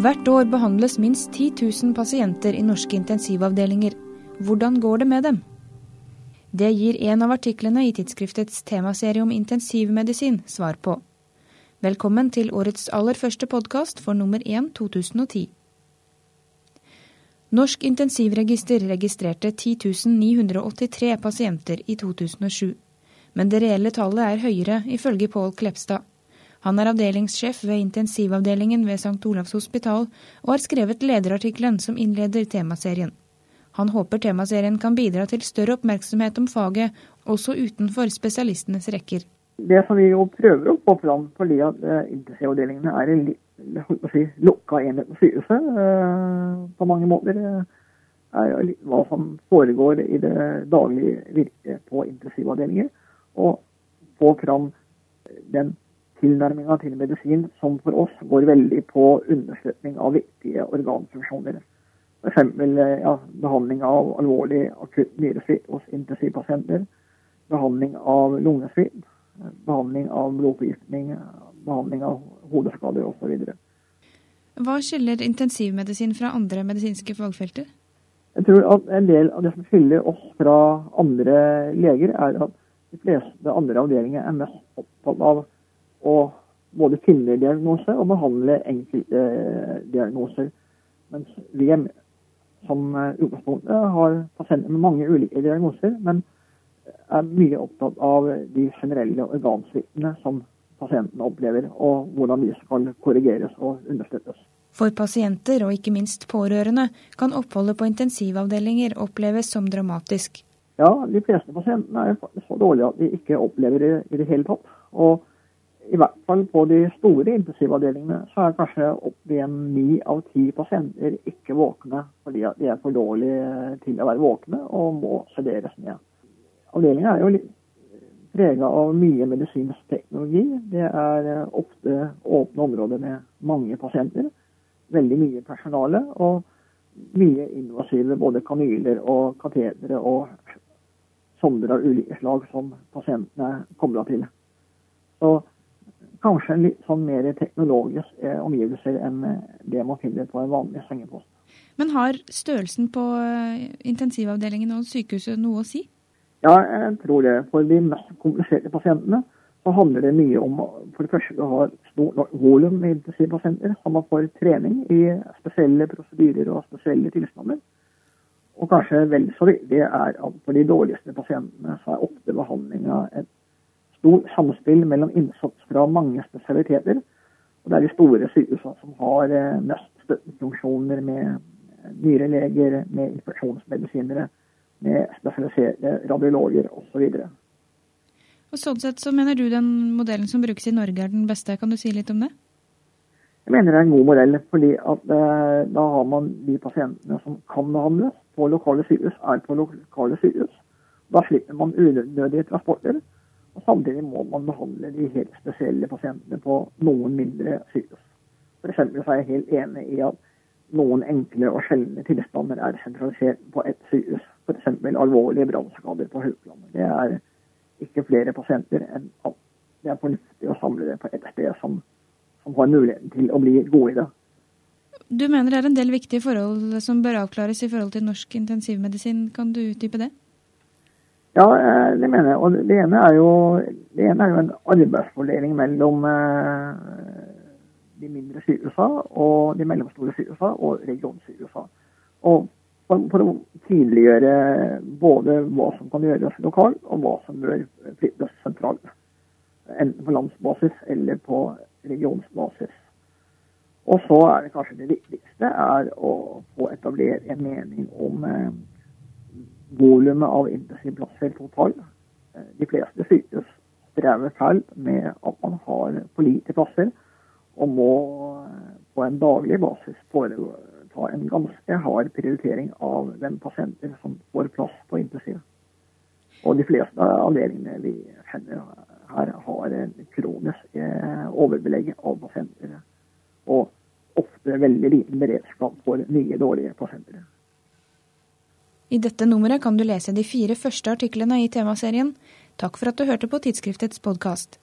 Hvert år behandles minst 10 000 pasienter i norske intensivavdelinger. Hvordan går det med dem? Det gir en av artiklene i tidsskriftets temaserie om intensivmedisin svar på. Velkommen til årets aller første podkast for nummer 1 2010. Norsk intensivregister registrerte 10 983 pasienter i 2007. Men det reelle tallet er høyere, ifølge Pål Klepstad. Han er avdelingssjef ved intensivavdelingen ved St. Olavs hospital, og har skrevet lederartikkelen som innleder temaserien. Han håper temaserien kan bidra til større oppmerksomhet om faget, også utenfor spesialistenes rekker. Det som vi jo prøver å få fram fordi at uh, intensivavdelingene er en si, lukka enhet på sykehuset uh, på mange måter, uh, er hva som foregår i det daglige virket på intensivavdelinger. Og få fram den tilnærminga til medisin som for oss går veldig på understøtning av viktige organfunksjoner. F.eks. Eh, ja, behandling av alvorlig akutt nyresvikt hos intensivpasienter. Behandling av lungesvikt. Behandling av blodforgiftning. Behandling av hodeskader osv. Hva skiller intensivmedisin fra andre medisinske fagfelter? Jeg tror at en del av det som skiller oss fra andre leger, er at de fleste andre avdelinger er mest opptatt av å både finne diagnoser og behandle enkeltdiagnoser. eh, diagnoser. Mens vi er, som utgangspunkt utgangspunktet har pasienter med mange ulike diagnoser, men er mye opptatt av de generelle organsviktene som pasientene opplever, og hvordan de skal korrigeres og understøttes. For pasienter, og ikke minst pårørende, kan oppholdet på intensivavdelinger oppleves som dramatisk. Ja, de fleste pasientene er så dårlige at de ikke opplever det i det hele tatt. Og i hvert fall på de store intensivavdelingene så er kanskje opp igjen ni av ti pasienter ikke våkne fordi de er for dårlige til å være våkne og må sederes ned. Avdelinga er jo litt prega av mye medisinsk teknologi. Det er ofte åpne områder med mange pasienter. Veldig mye personale og mye invasive både kanyler og katedre og sonder av ulike slag som pasientene er kobla til. Så kanskje litt sånn mer teknologisk eh, omgivelser enn eh, det man finner på en vanlig sengepost. Men har størrelsen på eh, intensivavdelingen og sykehuset noe å si? Ja, jeg tror det. For de mest kompliserte pasientene så handler det mye om for det første å ha stort nok volum med intensivpasienter, så man får trening i spesielle prosedyrer og spesielle tilstander. Og kanskje vel så viktig er at for de dårligste pasientene så er ofte behandlinga et stort samspill mellom innsats fra mange spesialiteter. Og det er de store sykehusene som har eh, mest støttefunksjoner med nyreleger, med infeksjonsmedisinere, med spesialiserte radiologer osv. Og Sånn sett så mener du den modellen som brukes i Norge er den beste. Kan du si litt om det? Jeg mener det er en god modell, fordi at eh, da har man de pasientene som kan behandles på lokale sykehus, er på lokale sykehus. Da slipper man unødige transporter. Og Samtidig må man behandle de helt spesielle pasientene på noen mindre sykehus. For så er jeg helt enig i at noen enkle og sjeldne tilstander er sentralisert på ett sykehus. F.eks. alvorlige brannskader på Haukelandet. Det er ikke flere pasienter enn at det er fornuftig å samle det på ett sted som, som har muligheten til å bli gode i det. Du mener det er en del viktige forhold som bør avklares i forhold til norsk intensivmedisin. Kan du utdype det? Ja, eh, det mener jeg. Og det ene er jo, ene er jo en arbeidsfordeling mellom eh, de mindre sykehusene og de mellomstore sykehusene og regionsykehusene. Og for, å tydeliggjøre både hva som kan gjøres lokalt, og hva som bør flyttes sentralt. Enten på landsbasis eller på regionsbasis. Og så er det kanskje det viktigste er å få etablert en mening om eh, volumet av intensivplasser totalt. Eh, de fleste sykehus strever feil med at man har for lite plasser, og må eh, på en daglig basis foreta en ganske hard prioritering av hvem pasienter som får plass på intensiv. Og de fleste avdelingene vi kjenner her, har en kronisk eh, overbelegg av pasienter. Og ofte veldig liten beredskap for nye, dårlige pasienter. I dette nummeret kan du lese de fire første artiklene i temaserien. Takk for at du hørte på tidsskriftets podkast.